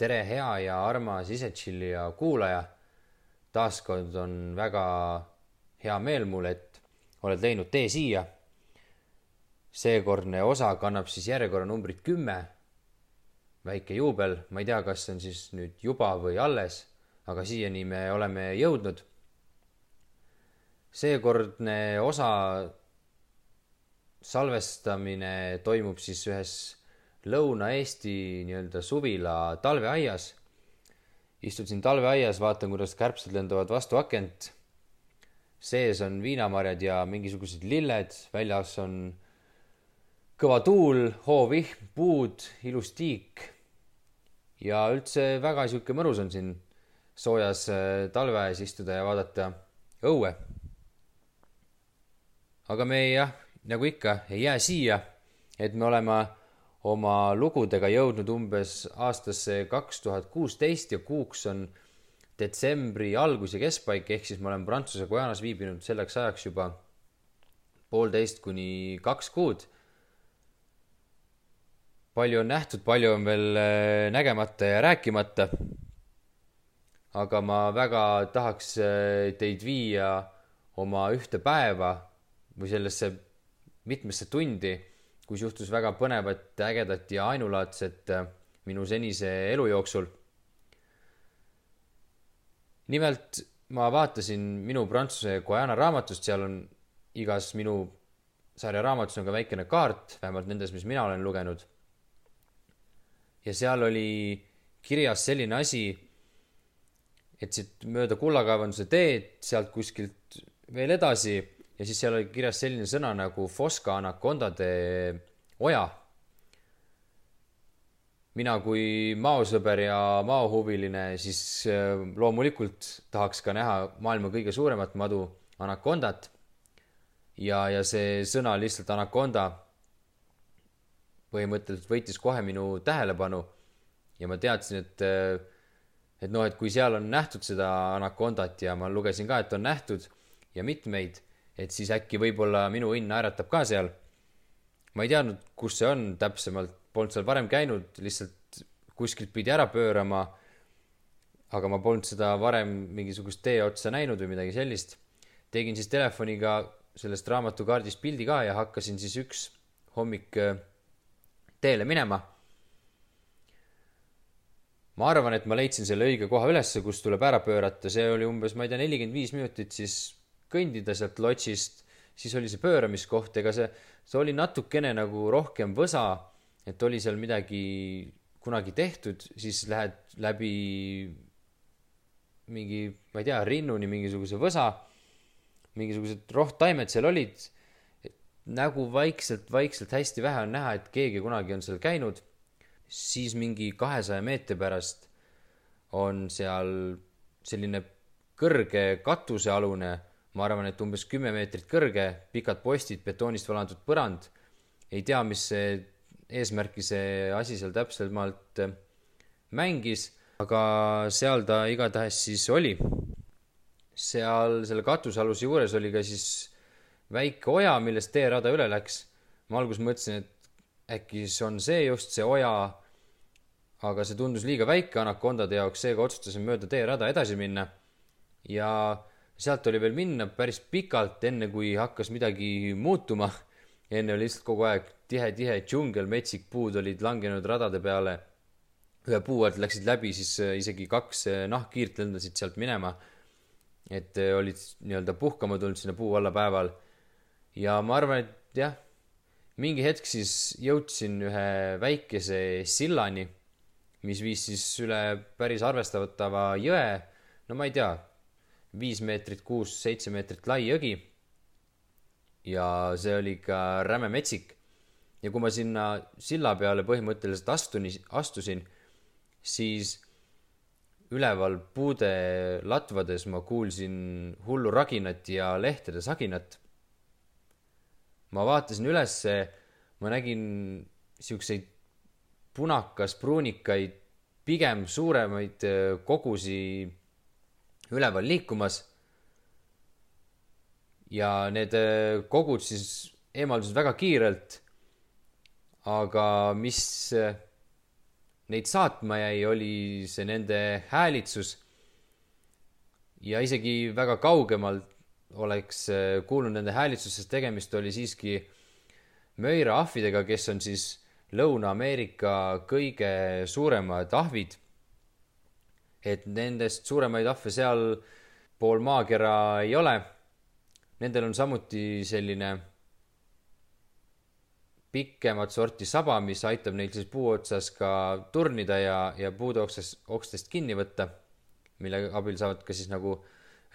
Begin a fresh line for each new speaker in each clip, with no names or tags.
tere, hea ja armas Ise-Chillija kuulaja. taaskord on väga hea meel mul, et oled leidnud tee siia. seekordne osa kannab siis järjekorranumbrit kümme. väike juubel, ma ei tea, kas see on siis nüüd juba või alles, aga siiani me oleme jõudnud. Seekordne osa salvestamine toimub siis ühes Lõuna-Eesti nii-öelda suvila talveaias. istud siin talveaias, vaatan, kuidas kärbsed lendavad vastu akent. sees on viinamarjad ja mingisugused lilled, väljas on kõva tuul, hoovihm, puud, ilus tiik. ja üldse väga sihuke mõnus on siin soojas äh, talveaias istuda ja vaadata õue. Aga me jah, nagu ikka, ei jää siia, et me oleme oma lugudega jõudnud umbes aastasse kaks tuhat kuusteist ja kuuks on detsembri algus ja keskpaik, ehk siis ma olen Prantsuse Guajanas viibinud selleks ajaks juba poolteist kuni kaks kuud. palju on nähtud, palju on veel äh, nägemata ja rääkimata. aga ma väga tahaks äh, teid viia oma ühte päeva või sellesse mitmesse tundi kus juhtus väga põnevat, ägedat ja ainulaadset äh, minu senise elu jooksul. nimelt ma vaatasin minu Prantsuse Guajana raamatust, seal on igas minu sarja raamatus on ka väikene kaart, vähemalt nendes, mis mina olen lugenud. ja seal oli kirjas selline asi, et siit mööda kullakaevanduse teed, sealt kuskilt veel edasi ja siis seal oli kirjas selline sõna nagu Fosca anakondade oja. mina kui maosõber ja maohuviline, siis äh, loomulikult tahaks ka näha maailma kõige suuremat madu, anakondat. ja, ja see sõna lihtsalt anakonda põhimõtteliselt võitis kohe minu tähelepanu ja ma teadsin, et äh, et noh, et kui seal on nähtud seda anakondat ja ma lugesin ka, et on nähtud ja mitmeid et siis äkki võib-olla minu õnn naeratab ka seal. ma ei teadnud, kus see on täpsemalt, polnud seal varem käinud, lihtsalt kuskilt pidi ära pöörama. aga ma polnud seda varem mingisugust tee otsa näinud või midagi sellist. tegin siis telefoniga sellest raamatukaardist pildi ka ja hakkasin siis üks hommik äh, teele minema. ma arvan, et ma leidsin selle õige koha ülesse, kus tuleb ära pöörata, see oli umbes, ma ei tea, nelikümmend viis minutit siis kõndida sealt lotsist, siis oli see pööramiskoht, ega see, see oli natukene nagu rohkem võsa, et oli seal midagi kunagi tehtud, siis lähed läbi mingi, ma ei tea, rinnuni mingisuguse võsa, mingisugused rohttaimed seal olid, nägu vaikselt, vaikselt hästi vähe on näha, et keegi kunagi on seal käinud, siis mingi kahesaja meetri pärast on seal selline kõrge katusealune ma arvan, et umbes kümme meetrit kõrge, pikad postid, betoonist valatud põrand. ei tea, mis eesmärki see asi seal täpsemalt äh, mängis, aga seal ta igatahes siis oli. seal selle katusealuse juures oli ka siis väike oja, millest teerada üle läks. ma alguses mõtlesin, et äkki see on see just see oja, aga see tundus liiga väike anakondade jaoks, seega otsustasin mööda teerada edasi minna. ja sealt oli veel minna päris pikalt, enne kui hakkas midagi muutuma. enne oli lihtsalt kogu aeg tihe-tihe džungel, metsik, puud olid langenud radade peale. ühe puu alt läksid läbi, siis äh, isegi kaks äh, nahkhiirt lendasid sealt minema. et äh, olid nii-öelda puhkama tulnud sinna puu alla päeval. ja ma arvan, et jah, mingi hetk siis jõudsin ühe väikese sillani, mis viis siis üle päris arvestatava jõe. no ma ei tea viis meetrit, kuus-seitse meetrit lai jõgi. ja see oli ikka räme metsik. ja kui ma sinna silla peale põhimõtteliselt astun, astusin, siis üleval puude latvades ma kuulsin hullu raginat ja lehtede saginat. ma vaatasin ülesse, ma nägin siukseid punakas-pruunikaid, pigem suuremaid kogusi üleval liikumas. ja need äh, kogud siis eemaldusid väga kiirelt. aga mis äh, neid saatma jäi, oli see nende häälitsus. ja isegi väga kaugemalt oleks äh, kuulnud nende häälitsusest, tegemist oli siiski möiraahvidega, kes on siis Lõuna-Ameerika kõige suuremad ahvid. Et nendest suuremaid ahve seal pool maakera ei ole. Nendel on samuti selline pikemat sorti saba, mis aitab neil siis puu otsas ka turnida ja, ja puude oksas, okstest kinni võtta, mille abil saavad ka siis nagu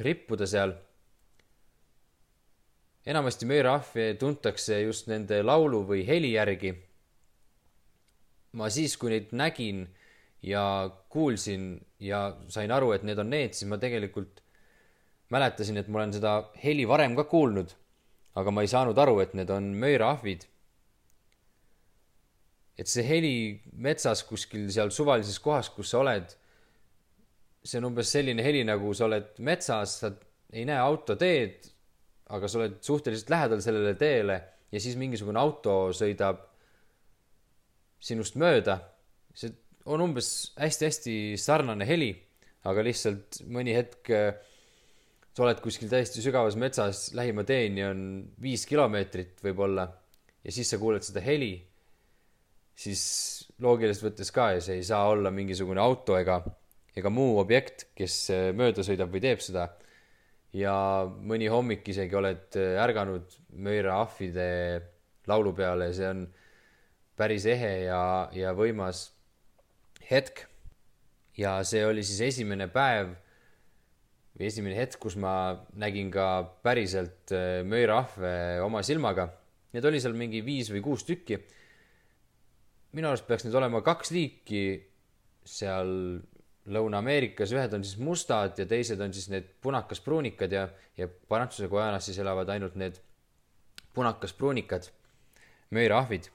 rippuda seal enamasti möörahve tuntakse just nende laulu või heli järgi. ma siis, kui neid nägin ja kuulsin ja sain aru, et need on need, siis ma tegelikult mäletasin, et ma olen seda heli varem ka kuulnud. aga ma ei saanud aru, et need on möörahvid. et see heli metsas kuskil seal suvalises kohas, kus sa oled, see on umbes selline heli, nagu sa oled metsas, sa ei näe autoteed aga sa oled suhteliselt lähedal sellele teele ja siis mingisugune auto sõidab sinust mööda. see on umbes hästi-hästi sarnane heli, aga lihtsalt mõni hetk sa oled kuskil täiesti sügavas metsas, lähima teeni on viis kilomeetrit võib-olla ja siis sa kuuled seda heli, siis loogiliselt võttes ka ja see ei saa olla mingisugune auto ega, ega muu objekt, kes mööda sõidab või teeb seda. Ja mõni hommik isegi oled äh, ärganud Möira ahvide laulu peale ja see on päris ehe ja, ja võimas hetk. ja see oli siis esimene päev või esimene hetk, kus ma nägin ka päriselt äh, möirahve oma silmaga. Neid oli seal mingi viis või kuus tükki. minu arust peaks neid olema kaks liiki seal Lõuna-Ameerikas, ühed on siis mustad ja teised on siis need punakas-pruunikad ja, ja Prantsuse Guajanas siis elavad ainult need punakas-pruunikad, möirahvid.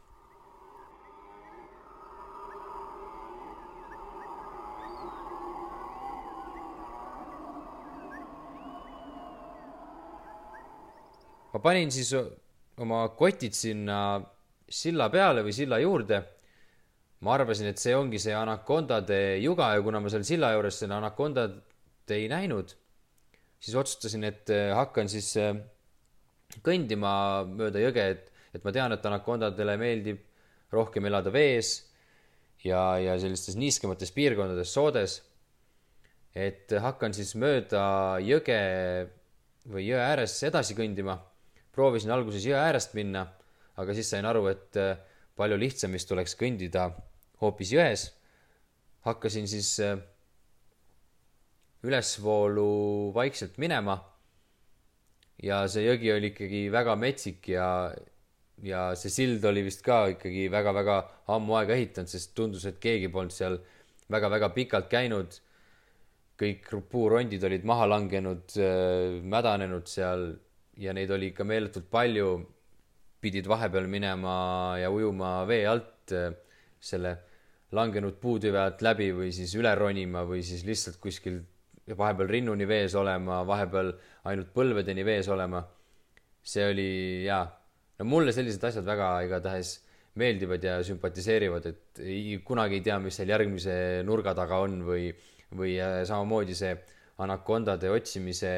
Ma panin siis oma kotid sinna silla peale või silla juurde ma arvasin, et see ongi see anakondade juga ja kuna ma seal silla juures seda anakondat ei näinud, siis otsustasin, et äh, hakkan siis äh, kõndima mööda jõge, et, et ma tean, et anakondadele meeldib rohkem elada vees ja, ja sellistes niiskemates piirkondades, soodes. et hakkan siis mööda jõge või jõe ääres edasi kõndima. Proovisin alguses jõe äärest minna, aga siis sain aru, et äh, palju lihtsam vist oleks kõndida hoopis jões. hakkasin siis äh, ülesvoolu vaikselt minema. ja see jõgi oli ikkagi väga metsik ja, ja see sild oli vist ka ikkagi väga-väga ammu aega ehitanud, sest tundus, et keegi polnud seal väga-väga pikalt käinud. kõik puurondid olid maha langenud, äh, mädanenud seal ja neid oli ikka meeletult palju. pidid vahepeal minema ja ujuma vee alt äh, selle langenud puutüve alt läbi või siis üle ronima või siis lihtsalt kuskil vahepeal rinnuni vees olema, vahepeal ainult põlvedeni vees olema. see oli jaa, no mulle sellised asjad väga igatahes meeldivad ja sümpatiseerivad, et ei, kunagi ei tea, mis seal järgmise nurga taga on või, või äh, samamoodi see anakondade otsimise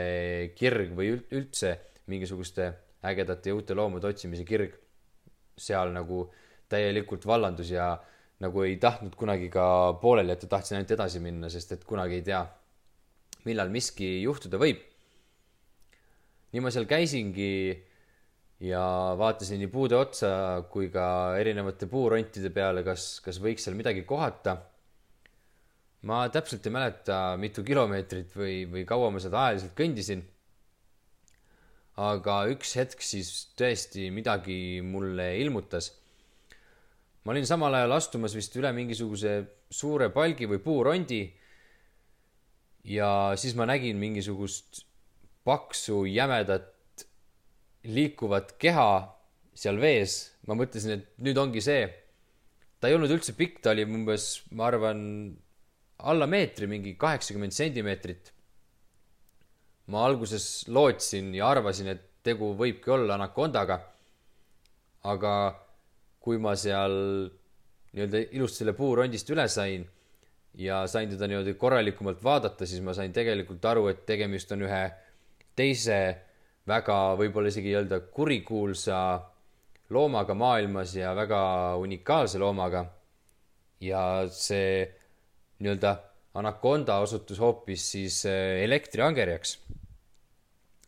kirg või üldse mingisuguste ägedate ja uute loomade otsimise kirg seal nagu täielikult vallandus ja nagu ei tahtnud kunagi ka pooleli jätta, tahtsin ainult edasi minna, sest et kunagi ei tea, millal miski juhtuda võib. nii ma seal käisingi ja vaatasin nii puude otsa kui ka erinevate puurontide peale, kas, kas võiks seal midagi kohata. ma täpselt ei mäleta, mitu kilomeetrit või, või kaua ma seda ajaliselt kõndisin. Aga üks hetk siis tõesti midagi mulle ilmutas ma olin samal ajal astumas vist üle mingisuguse suure palgi või puurondi. ja siis ma nägin mingisugust paksu jämedat liikuvat keha seal vees. ma mõtlesin, et nüüd ongi see. ta ei olnud üldse pikk, ta oli umbes, ma arvan, alla meetri, mingi kaheksakümmend sentimeetrit. Ma alguses lootsin ja arvasin, et tegu võibki olla anakondaga. aga kui ma seal nii-öelda ilusti selle puurondist üle sain ja sain teda niimoodi korralikumalt vaadata, siis ma sain tegelikult aru, et tegemist on ühe teise väga võib-olla isegi öelda kurikuulsa loomaga maailmas ja väga unikaalse loomaga. ja see nii-öelda anakonda osutus hoopis siis eh, elektriangerjaks.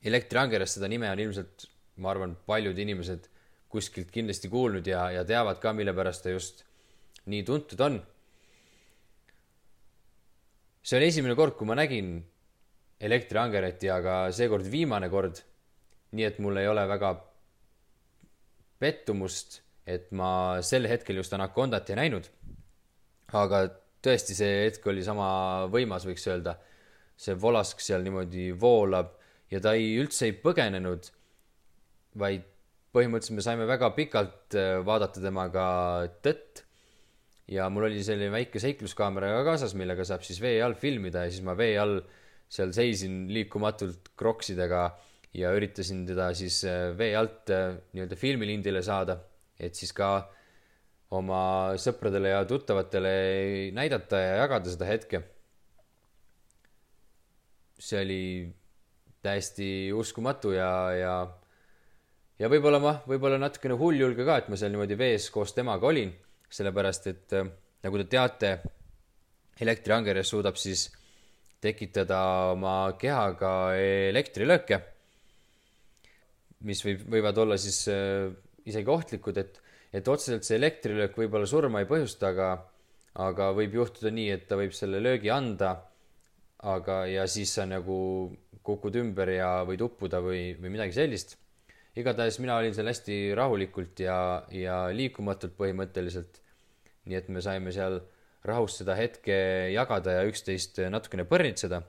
elektriangerjast seda nime on ilmselt, ma arvan, paljud inimesed kuskilt kindlasti kuulnud ja, ja teavad ka, mille pärast ta just nii tuntud on. see oli esimene kord, kui ma nägin elektriangeretti, aga seekord viimane kord. nii et mul ei ole väga pettumust, et ma sel hetkel just Anacondat ei näinud. aga tõesti, see hetk oli sama võimas, võiks öelda. see volask seal niimoodi voolab ja ta ei, üldse ei põgenenud, vaid põhimõtteliselt me saime väga pikalt äh, vaadata temaga tõtt. ja mul oli selline väike seikluskaamera ka kaasas, millega saab siis vee all filmida ja siis ma vee all seal seisin liikumatult kroksidega ja üritasin teda siis äh, vee alt äh, nii-öelda filmilindile saada, et siis ka oma sõpradele ja tuttavatele näidata ja jagada seda hetke. see oli täiesti uskumatu ja, ja, ja võib-olla ma, võib-olla natukene hulljulge ka, et ma seal niimoodi vees koos temaga olin, sellepärast et nagu te teate, elektriangerjas suudab siis tekitada oma kehaga elektrilööke, mis võib, võivad olla siis äh, isegi ohtlikud, et et otseselt see elektrilöök võib-olla surma ei põhjusta, aga, aga võib juhtuda nii, et ta võib selle löögi anda, aga, ja siis sa nagu kukud ümber ja võid uppuda või, või midagi sellist. igatahes mina olin seal hästi rahulikult ja, ja liikumatult põhimõtteliselt. nii et me saime seal rahus seda hetke jagada ja üksteist natukene põrnitseda.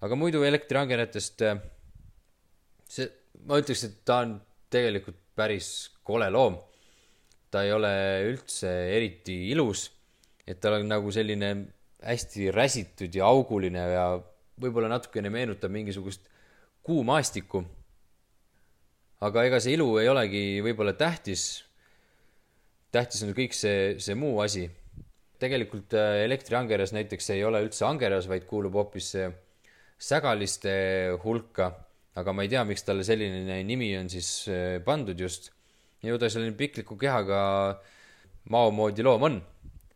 aga muidu elektriangenetest, see, ma ütleks, et ta on tegelikult päris kole loom ta ei ole üldse eriti ilus, et tal on nagu selline hästi räsitud ja auguline ja võib-olla natukene meenutab mingisugust kuumaastikku. aga ega see ilu ei olegi võib-olla tähtis. tähtis on kõik see, see muu asi. tegelikult äh, elektriangeras näiteks ei ole üldse angeras, vaid kuulub hoopis sägaliste hulka, aga ma ei tea, miks talle selline nimi on siis äh, pandud just ju ta selline pikliku kehaga mao moodi loom on.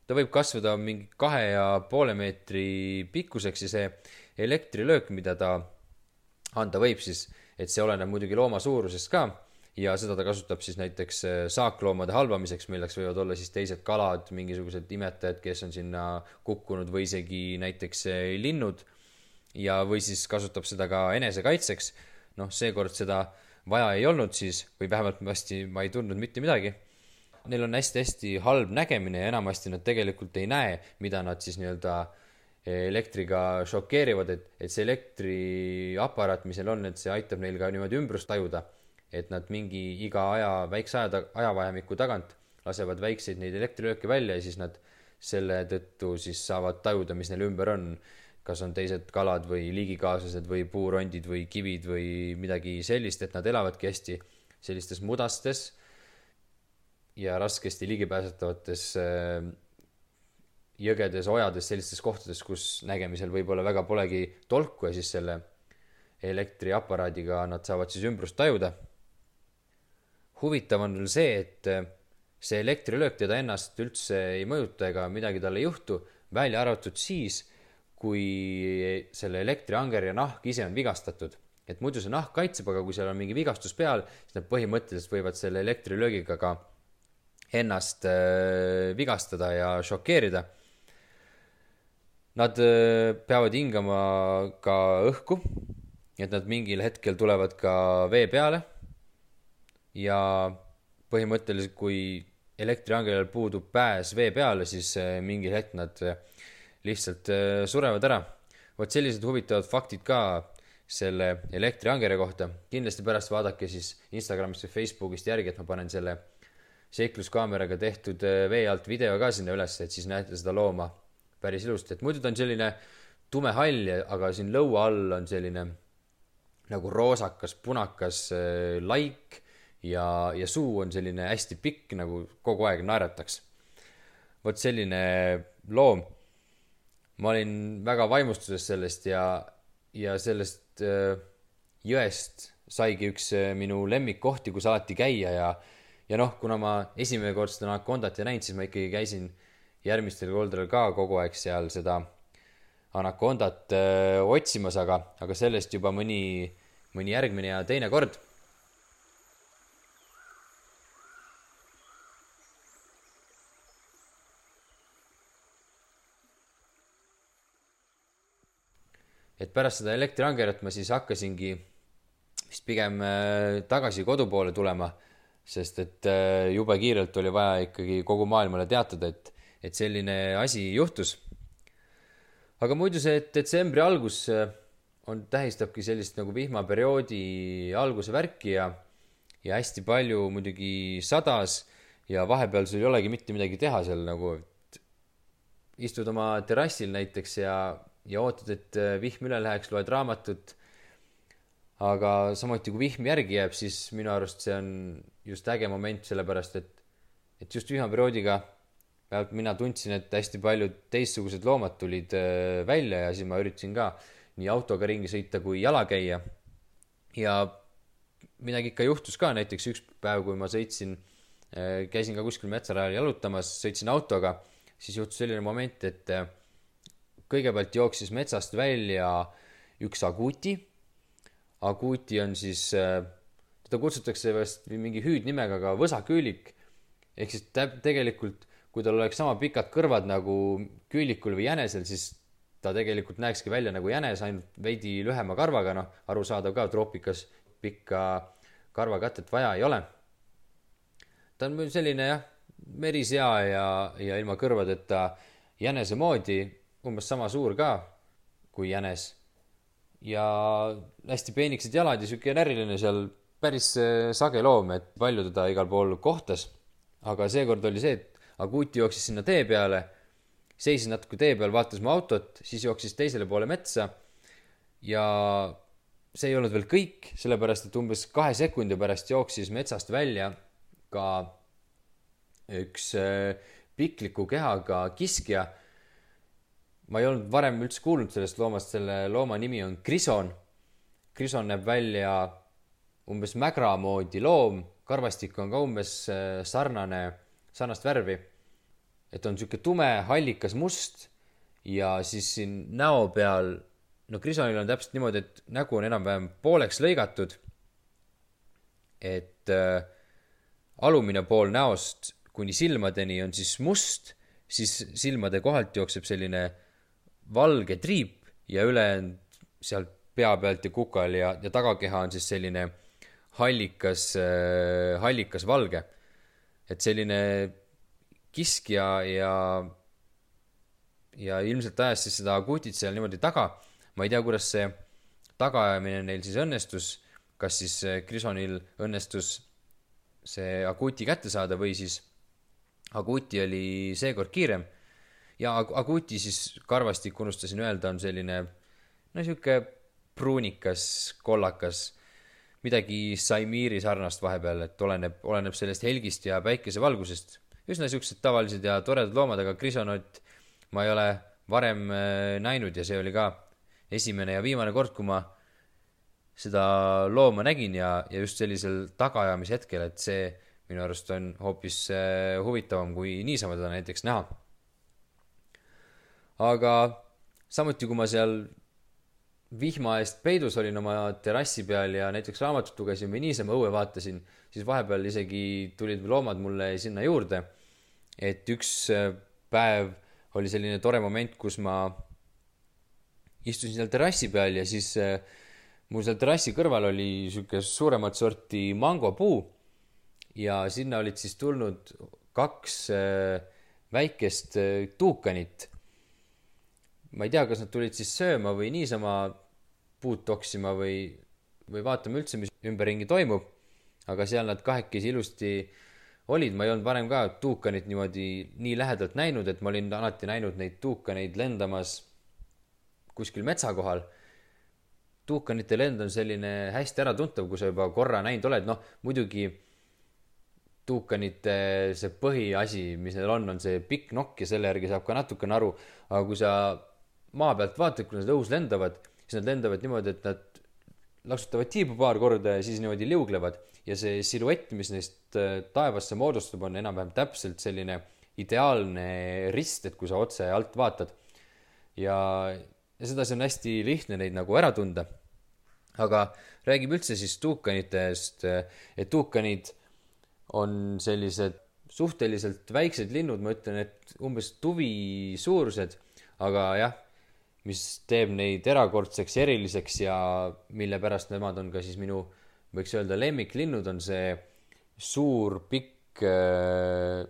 ta võib kasvada mingi kahe ja poole meetri pikkuseks ja see elektrilöök, mida ta anda võib siis, et see oleneb muidugi looma suurusest ka ja seda ta kasutab siis näiteks äh, saakloomade halvamiseks, milleks võivad olla siis teised kalad, mingisugused imetajad, kes on sinna kukkunud või isegi näiteks äh, linnud. ja, või siis kasutab seda ka enesekaitseks. noh, seekord seda vaja ei olnud siis või vähemalt hästi ma ei tundnud mitte midagi. Neil on hästi-hästi halb nägemine ja enamasti nad tegelikult ei näe, mida nad siis nii-öelda elektriga šokeerivad, et, et see elektriaparaat, mis neil on, et see aitab neil ka niimoodi ümbrust tajuda. et nad mingi iga aja, väikse aja, ajavahemiku tagant lasevad väikseid neid elektrilööke välja ja siis nad selle tõttu siis saavad tajuda, mis neil ümber on kas on teised kalad või liigikaaslased või puurondid või kivid või midagi sellist, et nad elavadki hästi sellistes mudastes ja raskesti ligipääsetavates äh, jõgedes, ojades, sellistes kohtades, kus nägemisel võib-olla väga polegi tolku ja siis selle elektriaparaadiga nad saavad siis ümbrust tajuda. huvitav on veel see, et äh, see elektrilöök teda ennast üldse ei mõjuta ega midagi talle ei juhtu, välja arvatud siis kui selle elektriangerja nahk ise on vigastatud. et muidu see nahk kaitseb, aga kui seal on mingi vigastus peal, siis nad põhimõtteliselt võivad selle elektrilöögiga ka ennast äh, vigastada ja šokeerida. Nad äh, peavad hingama ka õhku, et nad mingil hetkel tulevad ka vee peale. ja põhimõtteliselt, kui elektriangerjal puudub pääs vee peale, siis äh, mingil hetk nad lihtsalt äh, surevad ära. vot sellised huvitavad faktid ka selle elektriangerja kohta. kindlasti pärast vaadake siis Instagramist või Facebookist järgi, et ma panen selle seikluskaameraga tehtud äh, vee alt video ka sinna üles, et siis näete seda looma päris ilusti, et muidu ta on selline tume hall, aga siin lõua all on selline nagu roosakas, punakas äh, laik ja, ja suu on selline hästi pikk, nagu kogu aeg naerataks. vot selline loom. Ma olin väga vaimustuses sellest ja, ja sellest äh, jõest saigi üks äh, minu lemmikkohti, kus alati käia ja, ja noh, kuna ma esimene kord seda anakondat ei näinud, siis ma ikkagi käisin järgmistel kordadel ka kogu aeg seal seda anakondat öö, äh, otsimas, aga, aga sellest juba mõni, mõni järgmine ja teine kord. Et pärast seda elektriangerat ma siis hakkasingi vist pigem äh, tagasi kodu poole tulema, sest et äh, jube kiirelt oli vaja ikkagi kogu maailmale teatada, et, et selline asi juhtus. Aga muidu see detsembri algus on, tähistabki sellist nagu vihmaperioodi alguse värki ja, ja hästi palju muidugi sadas ja vahepeal sul ei olegi mitte midagi teha seal nagu, istud oma terrassil näiteks ja, ja ootad, et vihm üle läheks, loed raamatut. aga samuti, kui vihm järgi jääb, siis minu arust see on just äge moment, sellepärast et, et just vihmaperioodiga vähemalt mina tundsin, et hästi paljud teistsugused loomad tulid äh, välja ja siis ma üritasin ka nii autoga ringi sõita kui jala käia. ja midagi ikka juhtus ka, näiteks üks päev, kui ma sõitsin, äh, käisin ka kuskil metsarajal jalutamas, sõitsin autoga, siis juhtus selline moment, et äh, kõigepealt jooksis metsast välja üks aguuti. aguuti on siis, teda kutsutakse vist mingi hüüdnimega ka võsaküülik ehk siis tegelikult kui tal oleks sama pikad kõrvad nagu küülikul või jänesel, siis ta tegelikult näekski välja nagu jänes, ainult veidi lühema karvaga, noh, arusaadav ka, troopikas pikka karvakatet vaja ei ole. ta on selline jah, merisea ja, ja ilma kõrvadeta jänese moodi, umbes sama suur ka kui jänes. ja hästi peenikesed jalad ja sihuke näriline seal, päris äh, sage loom, et palju teda igal pool kohtas. aga seekord oli see, et aga Kuti jooksis sinna tee peale, seisis natuke tee peal, vaatas mu autot, siis jooksis teisele poole metsa. ja see ei olnud veel kõik, sellepärast et umbes kahe sekundi pärast jooksis metsast välja ka üks äh, pikliku kehaga kiskja. Ma ei olnud varem üldse kuulnud sellest loomast, selle looma nimi on krison. krison näeb välja umbes mägra moodi loom, karvastik on ka umbes äh, sarnane, sarnast värvi et on sihuke tume, hallikas must ja siis siin näo peal, no Grisonil on täpselt niimoodi, et nägu on enam-vähem pooleks lõigatud. et äh, alumine pool näost kuni silmadeni on siis must, siis silmade kohalt jookseb selline valge triip ja ülejäänud sealt pea pealt ja kukal ja, ja tagakeha on siis selline hallikas äh,, hallikas valge. et selline kiskja ja, ja ilmselt ajas siis seda akuutit seal niimoodi taga. ma ei tea, kuidas see tagaajamine neil siis õnnestus, kas siis Grisonil õnnestus see akuuti kätte saada või siis akuuti oli seekord kiirem. Ja akuuti siis karvastik, unustasin öelda, on selline no sihuke pruunikas, kollakas, midagi Saimiiri sarnast vahepeal, et oleneb, oleneb sellest helgist ja päikesevalgusest üsna siuksed tavalised ja toredad loomad, aga krisonot ma ei ole varem äh, näinud ja see oli ka esimene ja viimane kord, kui ma seda looma nägin ja, ja just sellisel tagaajamise hetkel, et see minu arust on hoopis äh, huvitavam kui niisama teda näiteks näha. Aga samuti, kui ma seal vihma eest peidus olin oma terrassi peal ja näiteks raamatut lugesin või niisama õue vaatasin, siis vahepeal isegi tulid loomad mulle sinna juurde. et üks äh, päev oli selline tore moment, kus ma istusin seal terrassi peal ja siis äh, mul seal terrassi kõrval oli sihuke suuremat sorti mangopuu ja sinna olid siis tulnud kaks äh, väikest tuukanit. Ma ei tea, kas nad tulid siis sööma või niisama puud toksima või, või vaatama üldse, mis ümberringi toimub. aga seal nad kahekesi ilusti olid, ma ei olnud varem ka tuukanit niimoodi nii lähedalt näinud, et ma olin alati näinud neid tuukaneid lendamas kuskil metsa kohal. tuukanite lend on selline hästi äratuntav, kui sa juba korra näinud oled, noh muidugi tuukanite see põhiasi, mis neil on, on see pikk nokk ja selle järgi saab ka natukene aru, aga kui sa maa pealt vaatad, kui nad õhus lendavad, siis nad lendavad niimoodi, et nad laksutavad tiibu paar korda ja siis niimoodi liuglevad ja see siluett, mis neist äh, taevasse moodustub, on enam-vähem täpselt selline ideaalne rist, et kui sa otse alt vaatad. ja, ja sedasi on hästi lihtne neid nagu ära tunda. aga räägime üldse siis tuukanitest, et tuukanid on sellised suhteliselt väiksed linnud, ma ütlen, et umbes tuvi suurused, aga jah, mis teeb neid erakordseks eriliseks ja mille pärast nemad on ka siis minu, võiks öelda, lemmiklinnud, on see suur, pikk äh,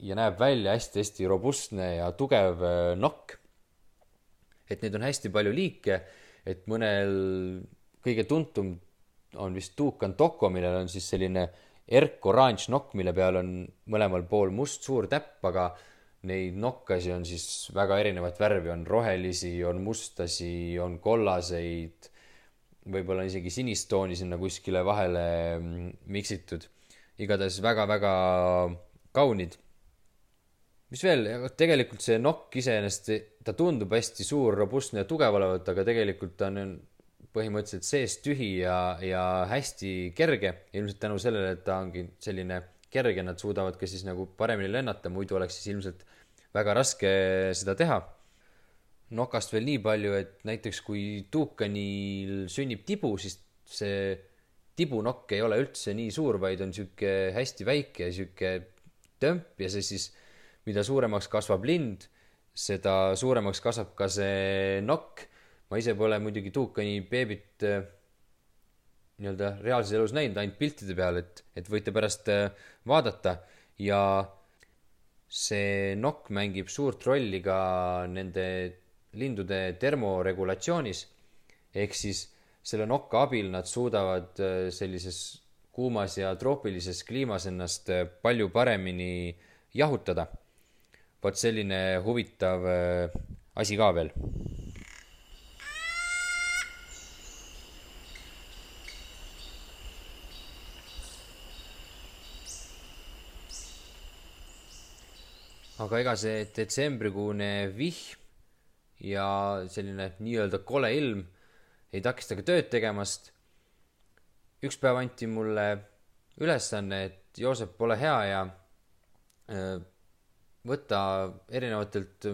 ja näeb välja hästi-hästi robustne ja tugev äh, nokk. et neid on hästi palju liike, et mõnel kõige tuntum on vist tuukan Toko, millel on siis selline erkoranž nokk, mille peal on mõlemal pool must suur täpp, aga neid nokkasi on siis väga erinevat värvi, on rohelisi, on mustasi, on kollaseid, võib-olla isegi sinist tooni sinna kuskile vahele mm, miksitud. igatahes väga-väga kaunid. mis veel, tegelikult see nokk iseenesest, ta tundub hästi suur, robustne ja tugev olevat, aga tegelikult ta on põhimõtteliselt seest tühi ja, ja hästi kerge. ilmselt tänu sellele, et ta ongi selline kerge, nad suudavad ka siis nagu paremini lennata, muidu oleks siis ilmselt väga raske seda teha. nokast veel nii palju, et näiteks kui tuukanil sünnib tibu, siis see tibunokk ei ole üldse nii suur, vaid on sihuke hästi väike sihuke tömp ja see siis, mida suuremaks kasvab lind, seda suuremaks kasvab ka see nokk ma ise pole muidugi tuukani beebit äh, nii-öelda reaalses elus näinud, ainult piltide peal, et, et võite pärast äh, vaadata ja see nokk mängib suurt rolli ka nende lindude termoregulatsioonis. ehk siis selle nokka abil nad suudavad äh, sellises kuumas ja troopilises kliimas ennast palju paremini jahutada. vot selline huvitav asi ka veel aga ega see detsembrikuune vihm ja selline nii-öelda kole ilm ei takista ka tööd tegemast. üks päev anti mulle ülesanne, et Joosep, ole hea ja äh, võta erinevatelt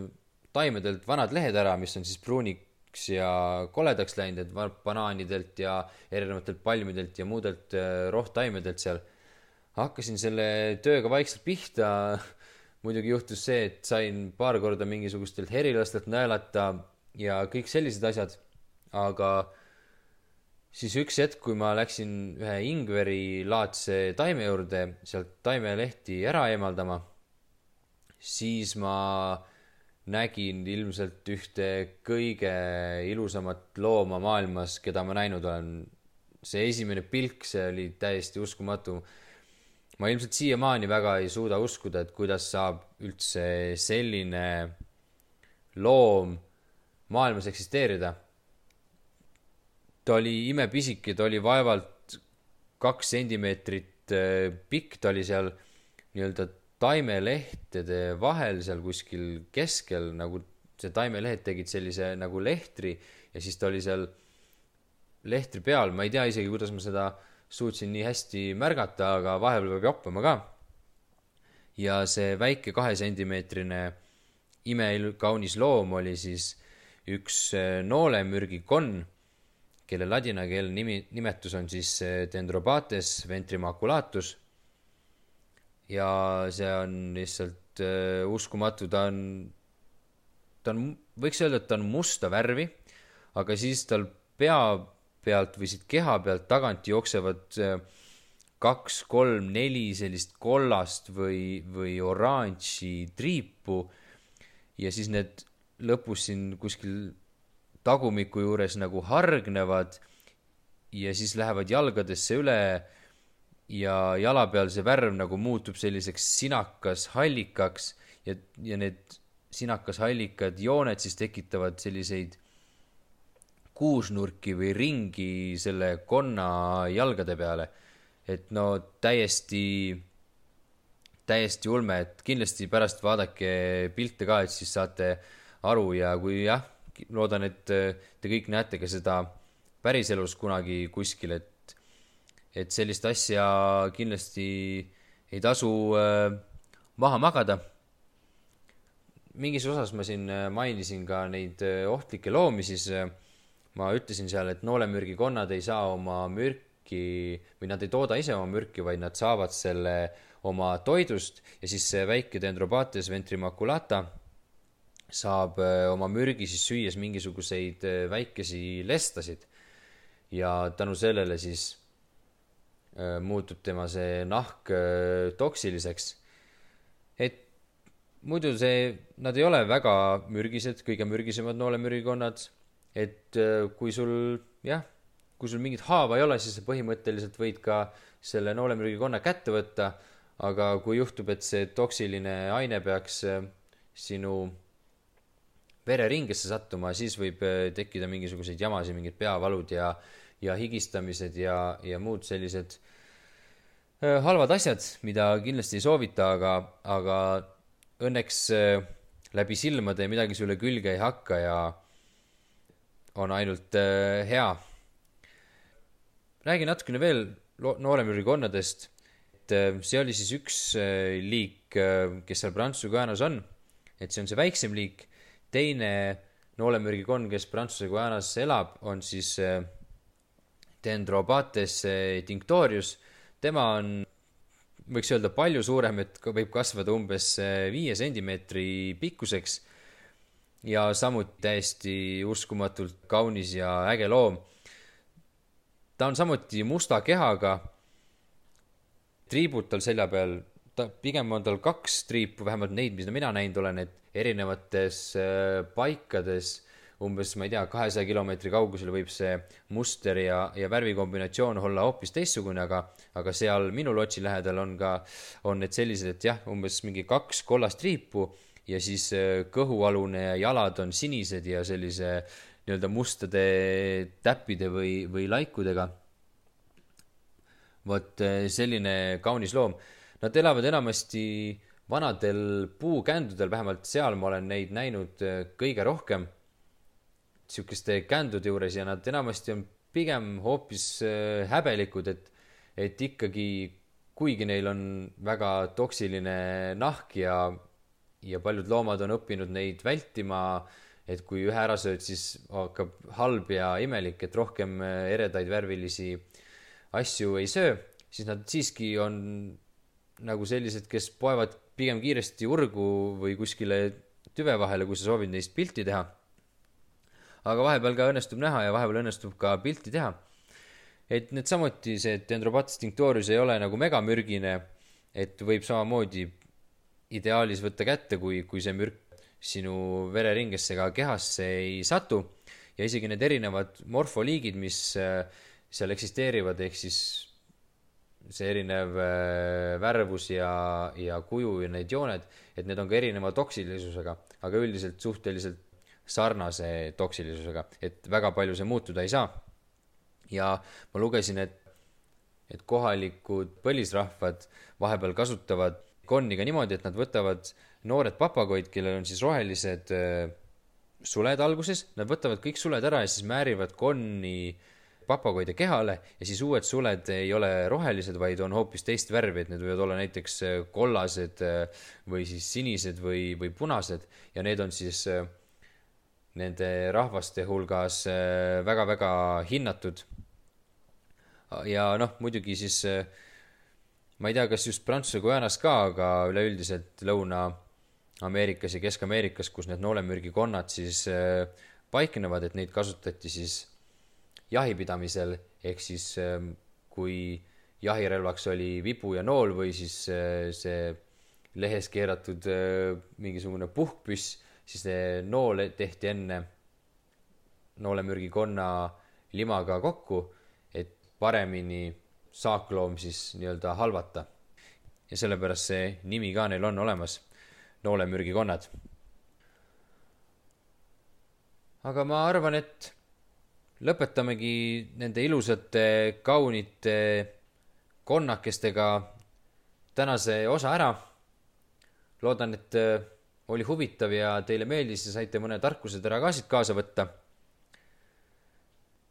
taimedelt vanad lehed ära, mis on siis pruuniks ja koledaks läinud, et banaanidelt ja erinevatelt palmidelt ja muudelt äh, rohttaimedelt seal. hakkasin selle tööga vaikselt pihta muidugi juhtus see, et sain paar korda mingisugustelt herilastelt naelata ja kõik sellised asjad, aga siis üks hetk, kui ma läksin ühe ingverilaadse taime juurde sealt taimelehti ära eemaldama, siis ma nägin ilmselt ühte kõige ilusamat looma maailmas, keda ma näinud olen. see esimene pilk, see oli täiesti uskumatu ma ilmselt siiamaani väga ei suuda uskuda, et kuidas saab üldse selline loom maailmas eksisteerida. ta oli imepisike, ta oli vaevalt kaks sentimeetrit äh, pikk, ta oli seal nii-öelda taimelehtede vahel seal kuskil keskel, nagu see taimelehed tegid sellise nagu lehtri ja siis ta oli seal lehtri peal, ma ei tea isegi, kuidas ma seda äh, suutsin nii hästi märgata, aga vahepeal peab joppama ka. ja see väike kahesentimeetrine imekaunis loom oli siis üks äh, noolemürgikonn, kelle ladinakeelne nimi, nimetus on siis äh, Dendrobates ventrimaculatus. ja see on lihtsalt uh, uskumatu, ta on, ta on, võiks öelda, et ta on musta värvi, aga siis tal pea pealt või siit keha pealt tagant jooksevad äh, kaks, kolm, neli sellist kollast või, või oranži triipu. ja siis need lõpus siin kuskil tagumiku juures nagu hargnevad ja siis lähevad jalgadesse üle ja jala peal see värv nagu muutub selliseks sinakas hallikaks ja, ja need sinakas hallikad jooned siis tekitavad selliseid kuusnurki või ringi selle konna jalgade peale. et no täiesti, täiesti ulme, et kindlasti pärast vaadake pilte ka, et siis saate aru ja kui jah, loodan, et te kõik näete ka seda päriselus kunagi kuskil, et, et sellist asja kindlasti ei tasu äh, maha magada mingis osas ma siin äh, mainisin ka neid äh, ohtlikke loomi, siis äh, ma ütlesin seal, et noolemürgikonnad ei saa oma mürki või nad ei tooda ise oma mürki, vaid nad saavad selle oma toidust ja siis see väike Dendrobates ventrimaculata saab oma mürgi siis süües mingisuguseid väikesi lestasid. ja tänu sellele siis muutub tema see nahk toksiliseks. et muidu see, nad ei ole väga mürgised, kõige mürgisemad noolemürgikonnad. Et äh, kui sul jah, kui sul mingit haava ei ole, siis sa põhimõtteliselt võid ka selle noolemürgikonna kätte võtta. aga kui juhtub, et see toksiline aine peaks äh, sinu vereringesse sattuma, siis võib äh, tekkida mingisuguseid jamasid, mingid peavalud ja, ja higistamised ja, ja muud sellised halvad asjad, mida kindlasti ei soovita, aga, aga õnneks läbi silmade midagi sulle külge ei hakka ja on ainult äh, hea. räägin natukene veel nooremürgikonnadest. et äh, see oli siis üks liik, kes seal Prantsuse Guajanas on. et see on see väiksem liik. teine noolemürgikonn, kes Prantsuse Guajanas elab, on siis Dendrobates tinctorius. tema on võiks öelda palju suurem, et võib kasvada umbes eh, viie sentimeetri pikkuseks. Ja samuti täiesti uskumatult kaunis ja äge loom. ta on samuti musta kehaga. triibud tal selja peal, ta pigem on tal kaks triipu, vähemalt neid, mida mina näinud olen, et erinevates eh, paikades umbes, ma ei tea, kahesaja kilomeetri kaugusel võib see muster ja, ja värvikombinatsioon olla hoopis teistsugune, aga, aga seal minu lotsi lähedal on ka, on need sellised, et jah, umbes mingi kaks kollast triipu ja siis äh, kõhualune ja jalad on sinised ja sellise nii-öelda mustade täppide või, või laikudega. vot äh, selline kaunis loom. Nad elavad enamasti vanadel puukändudel, vähemalt seal ma olen neid näinud äh, kõige rohkem sihukeste kändude juures ja nad enamasti on pigem hoopis häbelikud, et, et ikkagi, kuigi neil on väga toksiline nahk ja, ja paljud loomad on õppinud neid vältima, et kui ühe ära sööd, siis hakkab halb ja imelik, et rohkem äh, eredaid värvilisi asju ei söö, siis nad siiski on nagu sellised, kes poevad pigem kiiresti urgu või kuskile tüve vahele, kui sa soovid neist pilti teha aga vahepeal ka õnnestub näha ja vahepeal õnnestub ka pilti teha. et need samuti, see Dendrobates tinctorius ei ole nagu megamürgine, et võib samamoodi ideaalis võtta kätte, kui, kui see mürk sinu vereringesse ega kehasse ei satu. ja isegi need erinevad morfoliigid, mis äh, seal eksisteerivad, ehk siis see erinev äh, värvus ja, ja kuju ja need jooned, et need on ka erineva toksilisusega, aga üldiselt suhteliselt sarnase toksilisusega, et väga palju see muutuda ei saa. ja ma lugesin, et, et kohalikud põlisrahvad vahepeal kasutavad konni ka niimoodi, et nad võtavad noored papagoid, kellel on siis rohelised äh, suled alguses, nad võtavad kõik suled ära ja siis määrivad konni papagoide kehale ja siis uued suled ei ole rohelised, vaid on hoopis teist värvi, et need võivad olla näiteks äh, kollased äh, või siis sinised või, või punased ja need on siis nende rahvaste hulgas väga-väga hinnatud. ja noh, muidugi siis äh, ma ei tea, kas just Prantsuse Guajanas ka, aga üleüldiselt Lõuna-Ameerikas ja Kesk-Ameerikas, kus need noolemürgikonnad siis äh, paiknevad, et neid kasutati siis jahipidamisel, ehk siis kui jahirelvaks oli vibu ja nool või siis see lehes keeratud mingisugune puhkpüss siis see nool tehti enne noolemürgikonna limaga kokku, et paremini saakloom siis nii-öelda halvata. ja sellepärast see nimi ka neil on olemas, noolemürgikonnad. aga ma arvan, et lõpetamegi nende ilusate, kaunite konnakestega tänase osa ära. loodan, et äh, oli huvitav ja teile meeldis ja saite mõne tarkusetera ka siit kaasa võtta.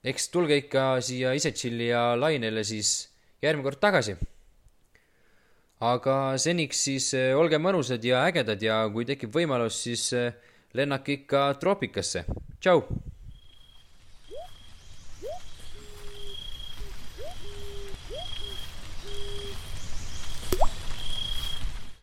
eks tulge ikka siia Isetšilli ja Lainele siis järgmine kord tagasi. aga seniks siis äh, olge mõnusad ja ägedad ja kui tekib võimalus, siis äh, lennake ikka troopikasse. tšau